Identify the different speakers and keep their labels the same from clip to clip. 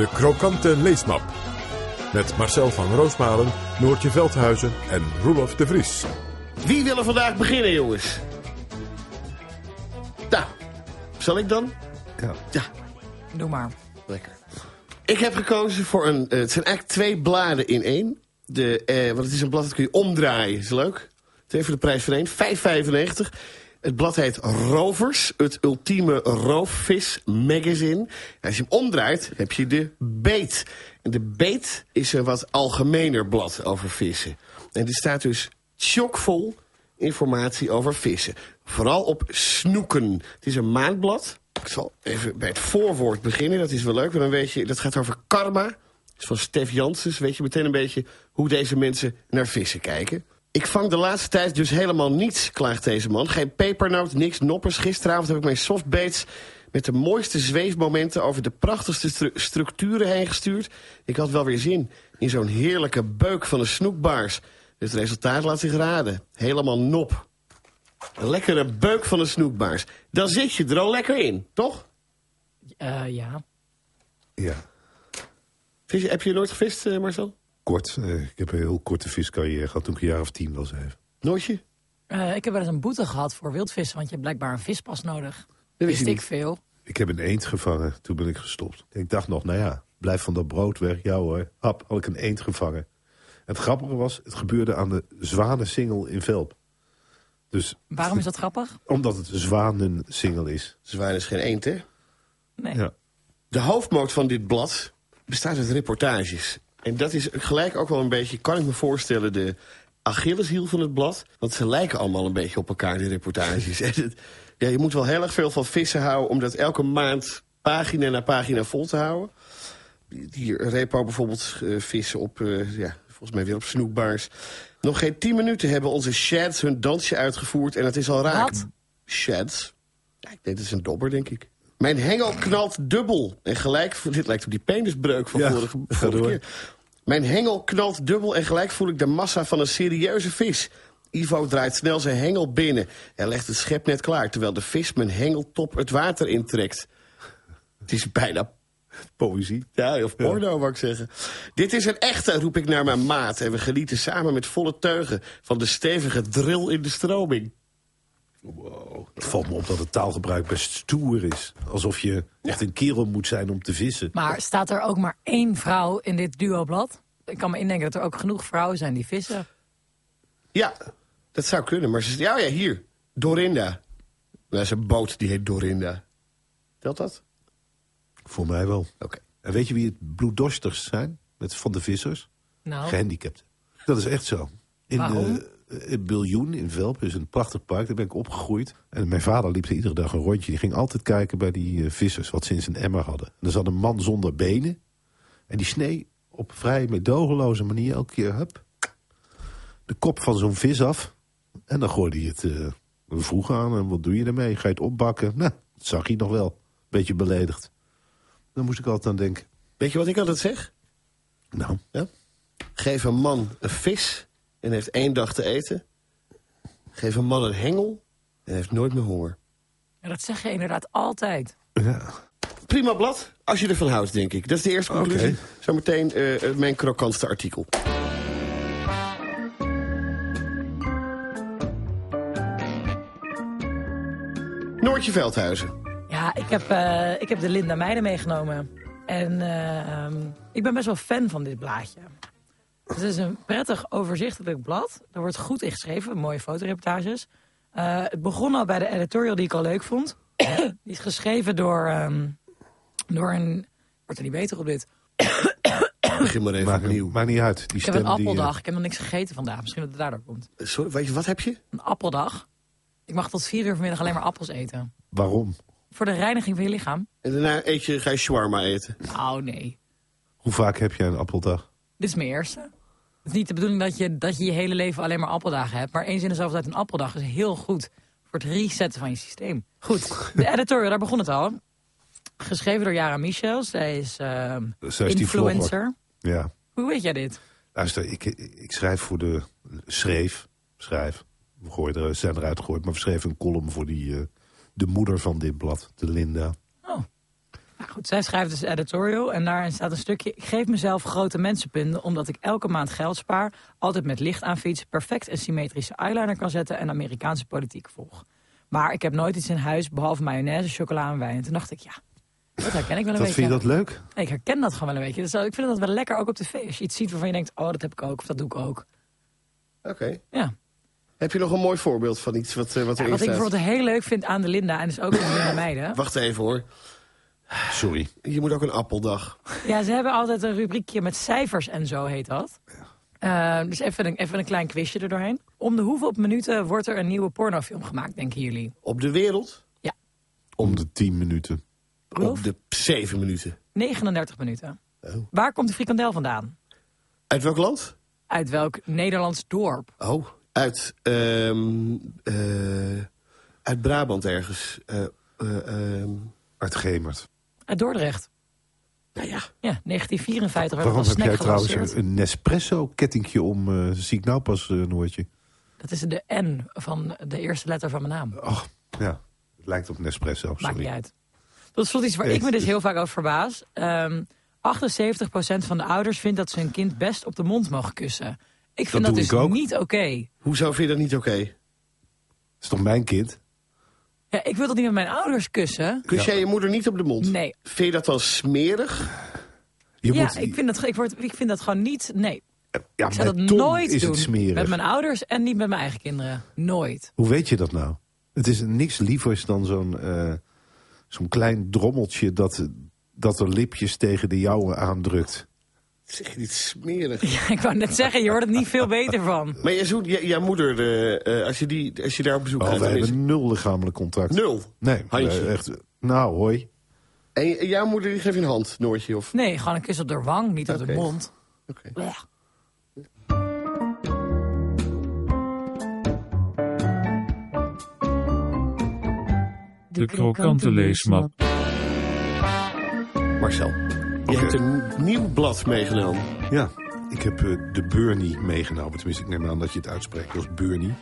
Speaker 1: De krokante leesmap. Met Marcel van Roosmalen, Noortje Veldhuizen en Roelof de Vries.
Speaker 2: Wie wil er vandaag beginnen, jongens? Nou, zal ik dan?
Speaker 3: Ja.
Speaker 2: Ja,
Speaker 4: Doe maar.
Speaker 2: lekker. Ik heb gekozen voor een... eh, het zijn eigenlijk twee bladen in één. De, eh, want het is een blad dat kun je omdraaien. Is leuk? Twee voor de prijs van één. 5,95. Het blad heet Rovers. Het ultieme roofvis magazine. Als je hem omdraait, heb je de beet. En de beet is een wat algemener blad over vissen. En er staat dus chockvol informatie over vissen. Vooral op snoeken. Het is een maandblad. Ik zal even bij het voorwoord beginnen. Dat is wel leuk, want dan weet je... Dat gaat over karma. Dat is van Stef Janssens. Weet je meteen een beetje hoe deze mensen naar vissen kijken. Ik vang de laatste tijd dus helemaal niets, klaagt deze man. Geen pepernoot, niks noppers. Gisteravond heb ik mijn softbaits met de mooiste zweefmomenten... over de prachtigste stru- structuren heen gestuurd. Ik had wel weer zin in zo'n heerlijke beuk van een snoekbaars. Het resultaat laat zich raden. Helemaal nop. Een lekkere beuk van een snoekbaars. Dan zit je er al lekker in, toch?
Speaker 4: Eh, ja.
Speaker 3: Ja,
Speaker 2: Vis- heb je nooit gevist, eh, Marcel?
Speaker 3: Kort. Eh, ik heb een heel korte viscarrière gehad toen ik een jaar of tien was even.
Speaker 2: Nooitje?
Speaker 4: Eh, ik heb wel eens een boete gehad voor wildvissen, want je hebt blijkbaar een vispas nodig.
Speaker 2: Dat wist
Speaker 4: ik veel.
Speaker 3: Ik heb een eend gevangen, toen ben ik gestopt. Ik dacht nog, nou ja, blijf van dat brood weg. Ja hoor, hap, had ik een eend gevangen. Het grappige was, het gebeurde aan de Zwanensingel in Velp. Dus
Speaker 4: Waarom is dat grappig?
Speaker 3: omdat het een Zwanensingel is.
Speaker 2: Zwijn is geen eend, hè?
Speaker 4: Nee.
Speaker 3: Ja.
Speaker 2: De hoofdmoot van dit blad bestaat uit reportages. En dat is gelijk ook wel een beetje, kan ik me voorstellen, de Achilleshiel van het blad. Want ze lijken allemaal een beetje op elkaar, die reportages. En het- ja, je moet wel heel erg veel van vissen houden... om dat elke maand pagina na pagina vol te houden. Hier, Repo bijvoorbeeld, eh, vissen op, eh, ja, volgens mij weer op snoekbaars. Nog geen tien minuten hebben onze shads hun dansje uitgevoerd... en het is al raak.
Speaker 4: Wat?
Speaker 2: Shads? Ja, ik denk, dat is een dobber, denk ik. Mijn hengel knalt dubbel. En gelijk, dit lijkt op die penisbreuk van
Speaker 3: Ja,
Speaker 2: vorige, keer. Mijn hengel knalt dubbel en gelijk voel ik de massa van een serieuze vis. Ivo draait snel zijn hengel binnen en legt het schep net klaar... terwijl de vis mijn hengeltop het water intrekt. Het is bijna
Speaker 3: Poëzie.
Speaker 2: ja, of porno, wou ik zeggen. Dit is een echte, roep ik naar mijn maat. En we genieten samen met volle teugen van de stevige drill in de stroming.
Speaker 3: Wow. Het valt me op dat het taalgebruik best stoer is. Alsof je echt een kerel moet zijn om te vissen.
Speaker 4: Maar staat er ook maar één vrouw in dit duoblad? Ik kan me indenken dat er ook genoeg vrouwen zijn die vissen.
Speaker 2: Ja, dat zou kunnen. Maar ze ja, ja, hier. Dorinda. Dat is een boot die heet Dorinda. Telt dat?
Speaker 3: Voor mij wel.
Speaker 2: Oké.
Speaker 3: En weet je wie het bloeddorstigst zijn? Met, van de vissers?
Speaker 4: Nou,
Speaker 3: Gehandicapten. Dat is echt zo. In
Speaker 4: Waarom?
Speaker 3: eh, in Biljoen in Velp is een prachtig park. Daar ben ik opgegroeid. En mijn vader liep er iedere dag een rondje. Die ging altijd kijken bij die eh, vissers wat ze in zijn emmer hadden. En er zat een man zonder benen. En die snee op vrij medogeloze manier elke keer hup, de kop van zo'n vis af. En dan gooide hij het eh, vroeg aan. En wat doe je ermee? Ga je het opbakken? Nou, dat zag hij nog wel. Beetje beledigd. Dan moest ik altijd aan denken.
Speaker 2: Weet je wat ik altijd zeg?
Speaker 3: Nou,
Speaker 2: Ja? Geef een man een vis en heeft één dag te eten. Geef een man een hengel en heeft nooit meer honger.
Speaker 4: ja, dat zeg je inderdaad altijd.
Speaker 3: ja.
Speaker 2: Prima blad, als je ervan houdt, denk ik. Dat is de eerste conclusie.
Speaker 3: Oké.
Speaker 2: Zometeen eh, mijn krokantste artikel. Noortje Veldhuizen.
Speaker 4: Ja, ik heb, eh, ik heb de Linda Meijden meegenomen. En eh, ehm, ik ben best wel fan van dit blaadje. Het is een prettig overzichtelijk blad. Er wordt goed in geschreven, mooie fotoreportages. Eh, het begon al bij de editorial die ik al leuk vond. die is geschreven door, ehm, door een... Wordt er niet beter op dit.
Speaker 2: Begin maar even
Speaker 3: Maakt,
Speaker 2: opnieuw.
Speaker 3: maakt niet uit. Die
Speaker 4: Ik heb een
Speaker 3: die, eh,
Speaker 4: appeldag. Ik heb nog niks gegeten vandaag. Misschien dat het daardoor komt.
Speaker 2: Sorry, weet je, wat heb je?
Speaker 4: Een appeldag. Ik mag tot vier uur vanmiddag alleen maar appels eten.
Speaker 3: waarom?
Speaker 4: Voor de reiniging van je lichaam?
Speaker 2: En daarna eet je, ga je shawarma eten.
Speaker 4: Oh nee.
Speaker 3: Hoe vaak heb jij een appeldag?
Speaker 4: Dit is mijn eerste. Is niet de bedoeling dat je, dat je je hele leven alleen maar appeldagen hebt. Maar eens in de zoveel tijd een appeldag is heel goed voor het resetten van je systeem. Goed, de editorial, daar begon het al. Geschreven door Jara Michels. Zij is ehm,
Speaker 3: Zij is
Speaker 4: influencer.
Speaker 3: Ja.
Speaker 4: Hoe weet jij dit?
Speaker 3: Luister, ik, ik schrijf voor de... Schreef, schrijf. We gooien er, zijn eruit gegooid. Maar we schreven een column voor die, eh, de moeder van dit blad, de Linda.
Speaker 4: Goed, zij schrijft dus editorial en daarin staat een stukje... Ik geef mezelf grote mensenpunten omdat ik elke maand geld spaar... altijd met licht aan fiets, perfect en symmetrische eyeliner kan zetten... en Amerikaanse politiek volg. Maar ik heb nooit iets in huis behalve mayonaise, chocola en wijn. En toen dacht ik, ja, dat herken ik wel een
Speaker 3: Dat
Speaker 4: beetje.
Speaker 3: vind je dat leuk?
Speaker 4: Ik herken dat gewoon wel een beetje. Dus ik vind dat wel lekker, ook op tv. Als je iets ziet waarvan je denkt, oh, dat heb ik ook, of dat doe ik ook.
Speaker 2: Oké.
Speaker 4: Ja.
Speaker 2: Heb je nog een mooi voorbeeld van iets wat, eh, wat
Speaker 4: Ja,
Speaker 2: erin
Speaker 4: wat ik bijvoorbeeld heel leuk vind aan de Linda, en dus ook aan de Linda Meiden.
Speaker 2: Wacht even hoor.
Speaker 3: Sorry.
Speaker 2: Je moet ook een appeldag.
Speaker 4: Ja, ze hebben altijd een rubriekje met cijfers en zo heet dat. Eh, dus even een, even een klein quizje er doorheen. Om de hoeveel minuten wordt er een nieuwe pornofilm gemaakt, denken jullie?
Speaker 2: Op de wereld?
Speaker 3: Om de 10 minuten.
Speaker 4: Rolf?
Speaker 2: Op de zeven minuten.
Speaker 4: 39 minuten.
Speaker 2: Oh.
Speaker 4: Waar komt de frikandel vandaan?
Speaker 2: Uit welk land?
Speaker 4: Uit welk Nederlands dorp?
Speaker 2: Oh, uit, ehm, eh, uit Brabant ergens. Eh, eh, ehm,
Speaker 3: Uit Gemert.
Speaker 4: Uit Dordrecht.
Speaker 2: nou ja,
Speaker 4: Ja, 1954 werd
Speaker 3: Waarom
Speaker 4: het
Speaker 3: heb jij trouwens een, een Nespresso-kettingje om? eh zie ik nou pas, eh Noortje.
Speaker 4: Dat is de N van de eerste letter van mijn naam.
Speaker 3: Ach, ja. Het lijkt op Nespresso,
Speaker 4: Maakt niet uit. Dat is iets waar ik me dus heel vaak over verbaas. Ehm 78% van de ouders vindt dat ze hun kind best op de mond mogen kussen. Ik vind dat,
Speaker 3: doe
Speaker 4: dus
Speaker 3: ik ook.
Speaker 4: niet oké.
Speaker 2: hoezo vind je dat niet oké?
Speaker 3: is toch mijn kind?
Speaker 4: Ja, ik wil dat niet met mijn ouders kussen.
Speaker 2: Kus jij je moeder niet op de mond?
Speaker 4: Nee.
Speaker 2: Vind je dat dan smerig?
Speaker 3: Je
Speaker 4: ja,
Speaker 3: moet,
Speaker 4: ik, vind dat, ik, word, ik vind dat gewoon niet... Nee,
Speaker 3: ja,
Speaker 4: ik zou dat
Speaker 3: Tom
Speaker 4: nooit
Speaker 3: is
Speaker 4: doen.
Speaker 3: het smerig.
Speaker 4: Met mijn ouders en niet met mijn eigen kinderen. Nooit.
Speaker 3: Hoe weet je dat nou? Het is niks lievers dan zo'n eh, zo'n klein drommeltje dat, dat er lipjes tegen de jouwe aandrukt.
Speaker 2: Zeg je niet smerig?
Speaker 4: Ja, ik wou net zeggen, je wordt er niet veel beter van.
Speaker 2: Maar je zoekt, j- jouw moeder, eh, eh, als, je die, als je daar op bezoek
Speaker 3: Oh,
Speaker 2: gaat...
Speaker 3: we
Speaker 2: is-
Speaker 3: hebben nul lichamelijk contact.
Speaker 2: Nul.
Speaker 3: Nee,
Speaker 2: Handje.
Speaker 3: echt. Nou, hoi.
Speaker 2: En jouw moeder die geeft je een hand, Noortje? Of...
Speaker 4: Nee, gewoon een kus op de wang, niet op de mond.
Speaker 2: Oké.
Speaker 5: De krokante leesmap.
Speaker 2: Marcel, je hebt een nieuw blad meegenomen.
Speaker 3: Ja, ik heb eh, de Bernie meegenomen. Tenminste, ik neem aan dat je het uitspreekt als Bernie.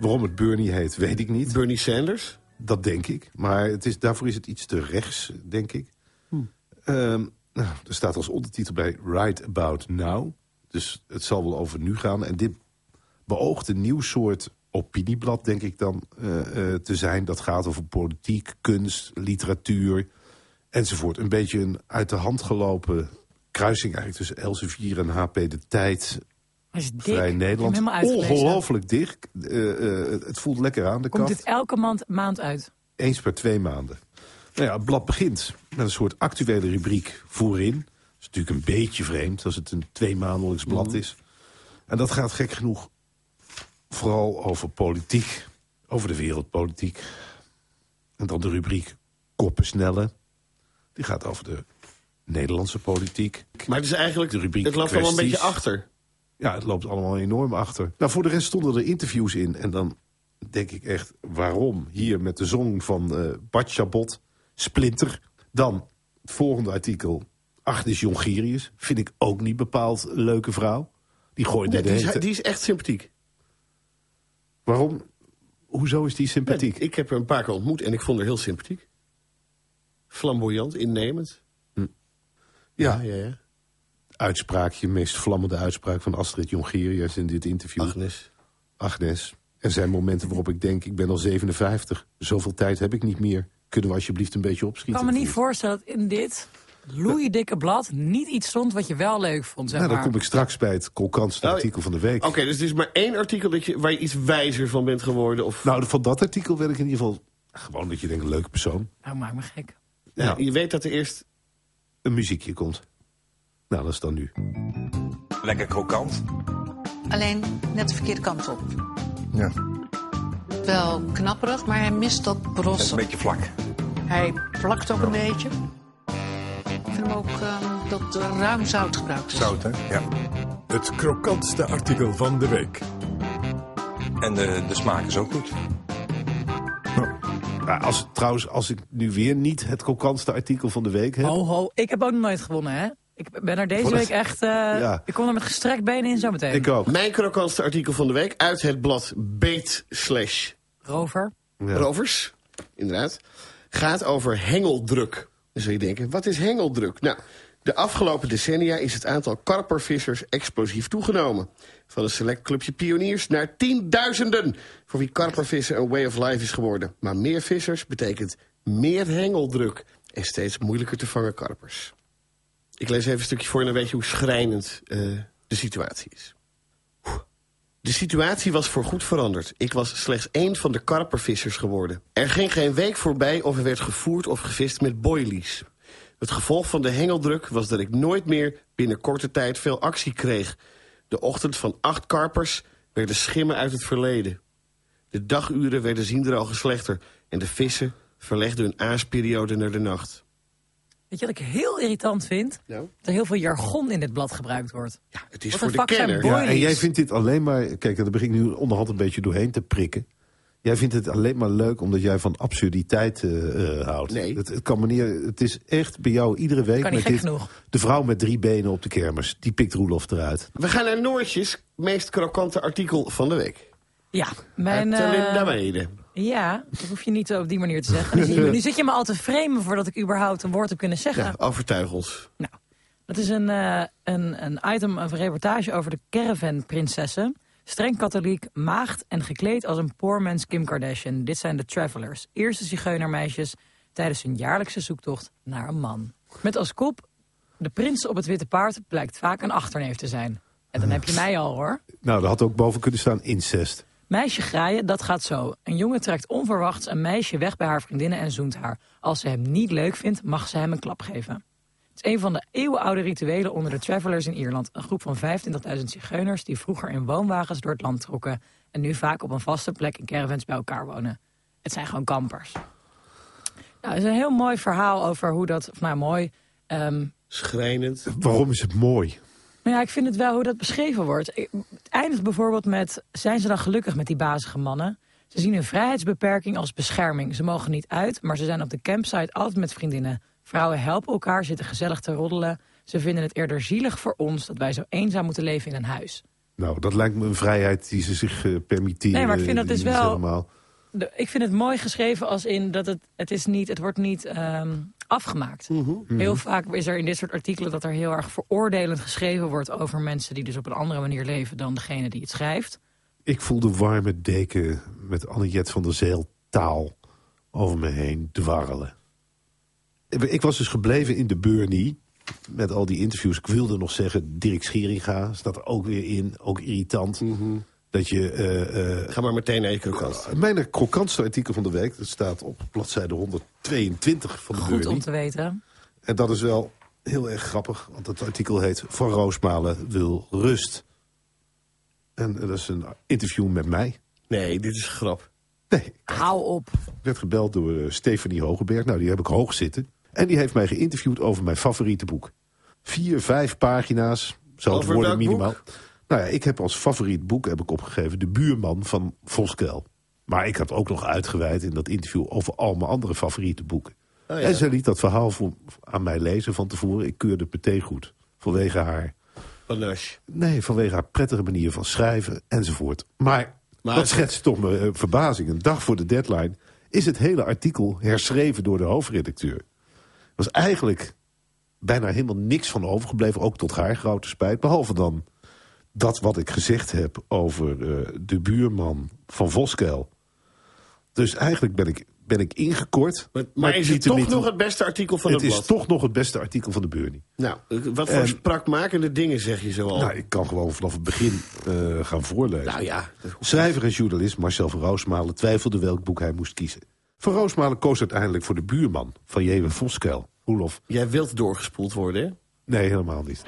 Speaker 3: Waarom het Bernie heet, weet ik niet.
Speaker 2: Bernie Sanders.
Speaker 3: Dat denk ik. Maar het is, daarvoor is het iets te rechts, denk ik. Ehm, nou, er staat als ondertitel bij Right About Now. Dus het zal wel over nu gaan. En dit beoogt een nieuw soort opinieblad, denk ik dan, eh, eh, te zijn. Dat gaat over politiek, kunst, literatuur enzovoort. Een beetje een uit de hand gelopen kruising eigenlijk tussen Elsevier en HP De Tijd.
Speaker 4: Dik.
Speaker 3: Vrij Nederland. Ongelooflijk dicht. Eh, eh, het voelt lekker aan de
Speaker 4: Komt
Speaker 3: kant.
Speaker 4: dit elke maand, maand uit?
Speaker 3: Eens per twee maanden. Nou ja, het blad begint met een soort actuele rubriek voorin. Dat is natuurlijk een beetje vreemd als het een tweemaandelijks blad is. En dat gaat gek genoeg vooral over politiek. Over de wereldpolitiek. En dan de rubriek Koppen snellen. Die gaat over de Nederlandse politiek.
Speaker 2: Maar het is eigenlijk,
Speaker 3: De rubriek
Speaker 2: het loopt allemaal een beetje achter.
Speaker 3: Ja, het loopt allemaal enorm achter. Nou, voor de rest stonden er interviews in. En dan denk ik echt, waarom? Hier met de zong van eh Bart Chabot, Splinter. Dan het volgende artikel, Agnes Jongerius. Vind ik ook niet bepaald een leuke vrouw. Die gooide
Speaker 2: Nee,
Speaker 3: de
Speaker 2: die, is, die is echt sympathiek.
Speaker 3: Waarom? Hoezo is die sympathiek?
Speaker 2: Ik heb haar een paar keer ontmoet en ik vond haar heel sympathiek. Flamboyant, innemend.
Speaker 3: ja,
Speaker 2: ja, ja.
Speaker 3: uitspraakje, meest vlammende uitspraak van Astrid Jongerius in dit interview.
Speaker 2: Agnes.
Speaker 3: Agnes. Er zijn momenten waarop ik denk, ik ben al 57. Zoveel tijd heb ik niet meer. Kunnen we alsjeblieft een beetje
Speaker 4: Ik
Speaker 3: opschieten?
Speaker 4: kan me niet voorstellen dat in dit loeidikke blad niet iets stond wat je wel leuk vond. Zeg
Speaker 3: Nou, dan
Speaker 4: maar.
Speaker 3: kom ik straks bij het kolkantste
Speaker 2: Oh,
Speaker 3: artikel van de week.
Speaker 2: Oké, dus het is maar één artikel dat je, waar je iets wijzer van bent geworden. Of,
Speaker 3: Nou, van dat artikel werd ik in ieder geval... Gewoon dat je denkt, leuke persoon.
Speaker 4: Nou, maak me gek.
Speaker 2: Ja,
Speaker 3: nou.
Speaker 2: Je weet dat er eerst...
Speaker 3: Een muziekje komt. Nou, dat is dan nu.
Speaker 6: Lekker krokant.
Speaker 7: Alleen net de verkeerde kant op.
Speaker 6: Ja.
Speaker 7: Wel knapperig, maar hij mist dat
Speaker 6: Een
Speaker 7: brossen.
Speaker 6: beetje vlak.
Speaker 7: Hij plakt ook een beetje. Ik vind hem ook ehm, dat er ruim zout gebruikt is.
Speaker 6: Zout, hè? Ja.
Speaker 1: Het krokantste artikel van de week.
Speaker 6: En de, de smaak is ook goed.
Speaker 3: Ja, als, trouwens, als ik nu weer niet het kolkantste artikel van de week heb...
Speaker 4: Ho, ho. Ik heb ook nog nooit gewonnen, hè? Ik ben er deze week echt... eh,
Speaker 3: Ja.
Speaker 4: Ik kom er met gestrekt benen in zometeen.
Speaker 3: Ik ook.
Speaker 2: Mijn krokantste artikel van de week uit het blad Beet slash
Speaker 4: Rover.
Speaker 3: Ja.
Speaker 2: Rovers. Inderdaad. Gaat over hengeldruk. Dan zul je denken, wat is hengeldruk? Nou, de afgelopen decennia is het aantal karpervissers explosief toegenomen. Van een select clubje pioniers naar tienduizenden... voor wie karpervissen een way of life is geworden. Maar meer vissers betekent meer hengeldruk... en steeds moeilijker te vangen karpers. Ik lees even een stukje voor en dan weet je hoe schrijnend eh, de situatie is. De situatie was voorgoed veranderd. Ik was slechts één van de karpervissers geworden. Er ging geen week voorbij of er werd gevoerd of gevist met boilies. Het gevolg van de hengeldruk was dat ik nooit meer binnen korte tijd veel actie kreeg. De ochtend van acht karpers werden schimmen uit het verleden. De daguren werden zienderal slechter en de vissen verlegden hun aasperiode naar de nacht.
Speaker 4: Weet je wat ik heel irritant vind?
Speaker 2: Nou?
Speaker 4: Dat er heel veel jargon in dit blad gebruikt wordt.
Speaker 2: Ja, het is
Speaker 4: Wat
Speaker 2: voor de kenner.
Speaker 3: Ja, en jij vindt dit alleen maar... Kijk, daar begin ik nu onderhand een beetje doorheen te prikken. Jij vindt het alleen maar leuk omdat jij van absurditeit eh, eh, houdt.
Speaker 2: Nee.
Speaker 3: Het, het, kan me niet, het is echt bij jou iedere week
Speaker 4: Kan niet
Speaker 3: met
Speaker 4: gek
Speaker 3: dit...
Speaker 4: genoeg.
Speaker 3: De vrouw met drie benen op de kermis. Die pikt Roelof eruit.
Speaker 2: We gaan naar Noortjes meest krokante artikel van de week.
Speaker 4: Ja, mijn... Eh,
Speaker 2: Linda Mede.
Speaker 4: ja, dat hoef je niet op die manier te zeggen. Nu, zie je- nu zit je me al te framen voordat ik überhaupt een woord heb kunnen zeggen.
Speaker 2: Ja, overtuig ons.
Speaker 4: Nou, dat is een, eh, een, een item, een reportage over de caravan-prinsessen. Streng katholiek, maagd en gekleed als een poormens Kim Kardashian. Dit zijn de travelers, eerste zigeunermeisjes... tijdens hun jaarlijkse zoektocht naar een man. Met als kop, de prins op het witte paard blijkt vaak een achterneef te zijn. En dan heb je mij al, hoor.
Speaker 3: Nou, daar had ook boven kunnen staan incest.
Speaker 4: Meisje graaien, dat gaat zo. Een jongen trekt onverwachts een meisje weg bij haar vriendinnen en zoent haar. Als ze hem niet leuk vindt, mag ze hem een klap geven. Het is een van de eeuwenoude rituelen onder de Travelers in Ierland. Een groep van 25.000 zigeuners die vroeger in woonwagens door het land trokken... en nu vaak op een vaste plek in caravans bij elkaar wonen. Het zijn gewoon kampers. Nou, het is een heel mooi verhaal over hoe dat... Of nou, mooi... ehm,
Speaker 2: Schrijnend.
Speaker 3: Waarom is het mooi?
Speaker 4: nou ja, ik vind het wel hoe dat beschreven wordt. Het eindigt bijvoorbeeld met... zijn ze dan gelukkig met die bazige mannen? Ze zien hun vrijheidsbeperking als bescherming. Ze mogen niet uit, maar ze zijn op de campsite altijd met vriendinnen. Vrouwen helpen elkaar, zitten gezellig te roddelen. Ze vinden het eerder zielig voor ons dat wij zo eenzaam moeten leven in een huis.
Speaker 3: Nou, dat lijkt me een vrijheid die ze zich eh, permitteren.
Speaker 4: Nee, maar ik vind dat dus wel-
Speaker 3: Helemaal.
Speaker 4: De- ik vind het mooi geschreven als in dat het, het, is niet, het wordt niet ehm, afgemaakt. Heel vaak is er in dit soort artikelen dat er heel erg veroordelend geschreven wordt over mensen die dus op een andere manier leven dan degene die het schrijft.
Speaker 3: Ik voel de warme deken met Anniette van der Zeel taal over me heen dwarrelen. Ik was dus gebleven in de Burnie met al die interviews. Ik wilde nog zeggen, Dirk Scheringa staat er ook weer in. Ook irritant. Dat je... eh, eh,
Speaker 2: Ga maar meteen naar je krokant.
Speaker 3: mijn krokantste artikel van de week, dat staat op bladzijde 122 van de
Speaker 4: Goed om te weten.
Speaker 3: En dat is wel heel erg grappig, want het artikel heet Van Roosmalen wil rust. En dat is een interview met mij.
Speaker 2: Nee, dit is een grap.
Speaker 3: Nee,
Speaker 4: Hou op.
Speaker 3: ik werd gebeld door eh, Stefanie Hogeberg. Nou, die heb ik hoog zitten. En die heeft mij geïnterviewd over mijn favoriete boek. Vier, vijf pagina's, zo het worden minimaal.
Speaker 2: boek?
Speaker 3: Nou ja, ik heb als favoriet boek heb ik opgegeven De Buurman van Voskel. Maar ik had ook nog uitgeweid in dat interview over al mijn andere favoriete boeken.
Speaker 2: Oh ja.
Speaker 3: En ze liet dat verhaal voor, aan mij lezen van tevoren. Ik keurde het meteen goed. Vanwege haar,
Speaker 2: Panache.
Speaker 3: nee, vanwege haar prettige manier van schrijven enzovoort. Maar,
Speaker 2: Maar-
Speaker 3: dat schetst toch mijn eh, verbazing. Een dag voor de deadline is het hele artikel herschreven door de hoofdredacteur. Er was eigenlijk bijna helemaal niks van overgebleven. Ook tot haar grote spijt. Behalve dan dat wat ik gezegd heb over eh, de buurman van Voskel. Dus eigenlijk ben ik, ben ik ingekort.
Speaker 2: Maar, maar is het toch nog het beste artikel van
Speaker 3: Het
Speaker 2: het,
Speaker 3: is
Speaker 2: blad?
Speaker 3: toch nog het beste artikel van de Burnie.
Speaker 2: Nou, wat voor
Speaker 3: En-
Speaker 2: sprakmakende dingen zeg je zo al?
Speaker 3: Nou, ik kan gewoon vanaf het begin eh, gaan voorlezen.
Speaker 2: Nou ja,
Speaker 3: Schrijver en journalist Marcel van Roosmalen twijfelde welk boek hij moest kiezen. Van Roosmalen koos uiteindelijk voor de buurman van Jewe Voskel. Roelof?
Speaker 2: jij wilt doorgespoeld worden, hè?
Speaker 3: Nee, helemaal niet.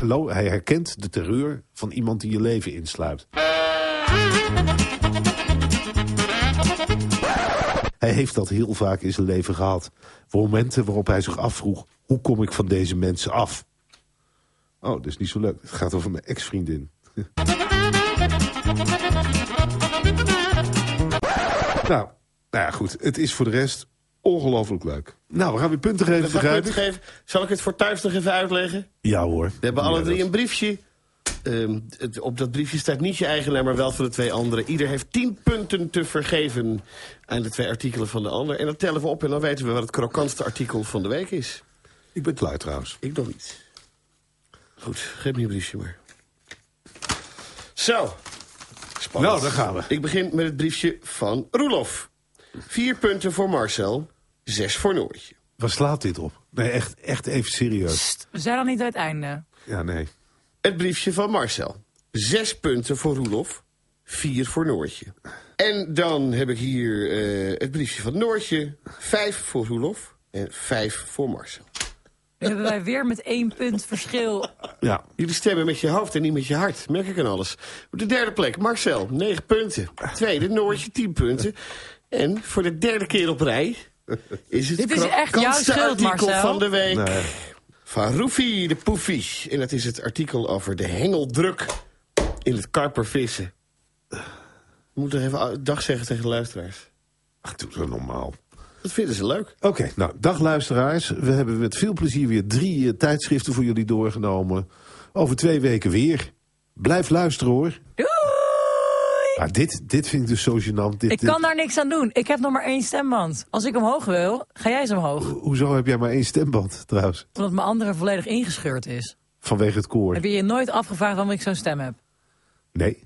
Speaker 3: Hallo, hij herkent de terreur van iemand die je leven insluit. Hij heeft dat heel vaak in zijn leven gehad. Momenten waarop hij zich afvroeg, hoe kom ik van deze mensen af? Oh, dat is niet zo leuk. Het gaat over mijn ex-vriendin. nou, nou ja, goed. Het is voor de rest ongelooflijk leuk. Nou, we gaan weer punten geven, begrijp ik?
Speaker 2: geven. Zal ik het voor thuis nog even uitleggen?
Speaker 3: Ja hoor.
Speaker 2: We hebben alle drie een briefje Ehm, het- op dat briefje staat niet je eigen naam, maar wel van de twee anderen. Ieder heeft 10 punten te vergeven aan de twee artikelen van de ander. En dat tellen we op en dan weten we wat het krokantste artikel van de week is.
Speaker 3: Ik ben klaar trouwens.
Speaker 2: Ik nog niet. Goed, geef me je briefje maar. Zo. Spannend.
Speaker 3: Nou, daar gaan we.
Speaker 2: Ik begin met het briefje van Roelof. Vier punten voor Marcel, zes voor Noortje.
Speaker 3: Waar slaat dit op? Nee, echt, echt even serieus.
Speaker 4: Pst, we zijn nog niet aan het einde.
Speaker 3: Ja, nee.
Speaker 2: Het briefje van Marcel. Zes punten voor Roelof, vier voor Noortje. En dan heb ik hier eh, het briefje van Noortje. Vijf voor Roelof en vijf voor Marcel.
Speaker 4: Hebben wij weer met één punt verschil.
Speaker 3: Ja.
Speaker 2: Jullie stemmen met je hoofd en niet met je hart, merk ik aan alles. Op de derde plek, Marcel, 9 punten. Tweede, Noortje, 10 punten. En voor de derde keer op rij is het
Speaker 4: Dit is echt jouw schuld,
Speaker 2: artikel
Speaker 4: Marcel.
Speaker 2: van de week.
Speaker 3: Nee.
Speaker 2: Van Roefie de Poefie. En dat is het artikel over de hengeldruk in het karpervissen. We moeten even dag zeggen tegen de luisteraars.
Speaker 3: Ach, doe zo normaal.
Speaker 2: Dat vinden ze leuk.
Speaker 3: Oké, nou, dag luisteraars. We hebben met veel plezier weer drie eh, tijdschriften voor jullie doorgenomen. Over twee weken weer. Blijf luisteren hoor.
Speaker 4: Doei!
Speaker 3: Maar dit, dit vind ik dus zo gênant. Dit,
Speaker 4: Ik
Speaker 3: dit-
Speaker 4: kan daar niks aan doen. Ik heb nog maar één stemband. Als ik omhoog wil, ga jij eens omhoog.
Speaker 3: Hoezo heb jij maar één stemband trouwens?
Speaker 4: Omdat mijn andere volledig ingescheurd is.
Speaker 3: Vanwege het koor.
Speaker 4: Heb je je nooit afgevraagd waarom ik zo'n stem heb?
Speaker 3: Nee,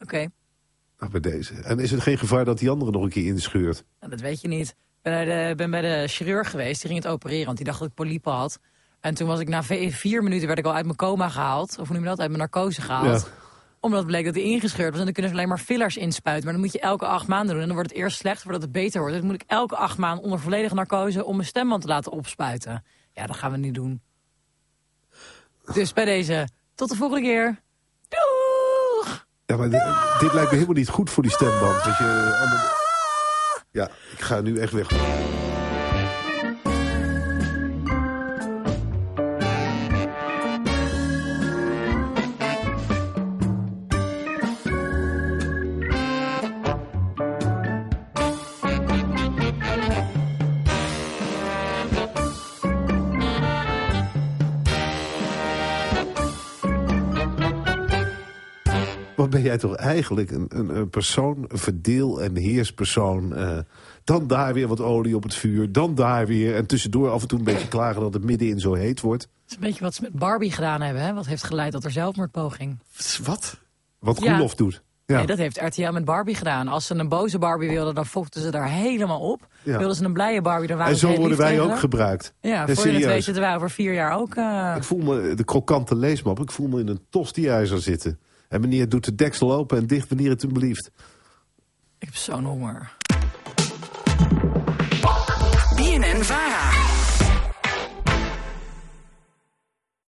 Speaker 4: Oké,
Speaker 3: nou, bij deze. En is het geen gevaar dat die andere nog een keer inscheurt?
Speaker 4: nou, dat weet je niet. Ik ben, bij de, ben bij de chirurg geweest, die ging het opereren, want die dacht dat ik polypen had. En toen was ik na vier minuten werd ik al uit mijn coma gehaald. Of hoe noem je dat? Uit mijn narcose gehaald.
Speaker 3: Ja.
Speaker 4: Omdat het bleek dat hij ingescheurd was. En dan kunnen ze alleen maar fillers inspuiten. Maar dan moet je elke acht maanden doen. En dan wordt het eerst slecht voordat het beter wordt. Dus moet ik elke acht maanden onder volledige narcose... om mijn stemband te laten opspuiten. Ja, dat gaan we niet doen. Dus bij deze, tot de volgende keer. Doeg!
Speaker 3: Ja, maar dit, dit lijkt me helemaal niet goed voor die stemband. Dat je allemaal... Ja, ik ga nu echt weg. Jij toch eigenlijk een, een, een persoon, een verdeel- en heerspersoon. eh, dan daar weer wat olie op het vuur, dan daar weer. En tussendoor af en toe een beetje klagen dat het middenin zo heet wordt.
Speaker 4: Dat is een beetje wat ze met Barbie gedaan hebben. Hè? Wat heeft geleid tot er zelfmoordpoging.
Speaker 2: Wat?
Speaker 3: Wat
Speaker 4: Ja.
Speaker 3: Roelof doet. Ja.
Speaker 4: Nee, dat heeft RTL met Barbie gedaan. Als ze een boze Barbie wilden, dan fokten ze daar helemaal op.
Speaker 3: Ja.
Speaker 4: Wilden ze een blije Barbie, dan waren
Speaker 3: en
Speaker 4: ze
Speaker 3: zo
Speaker 4: heel
Speaker 3: worden wij ook gebruikt.
Speaker 4: Ja, voor je het weet zitten wij over vier jaar ook... eh,
Speaker 3: Ik voel me, de krokante leesmap, ik voel me in een tosti-ijzer zitten. En meneer doet de deksel open en dicht wanneer het hem belieft.
Speaker 4: Ik heb zo'n honger.
Speaker 8: BNN Vara.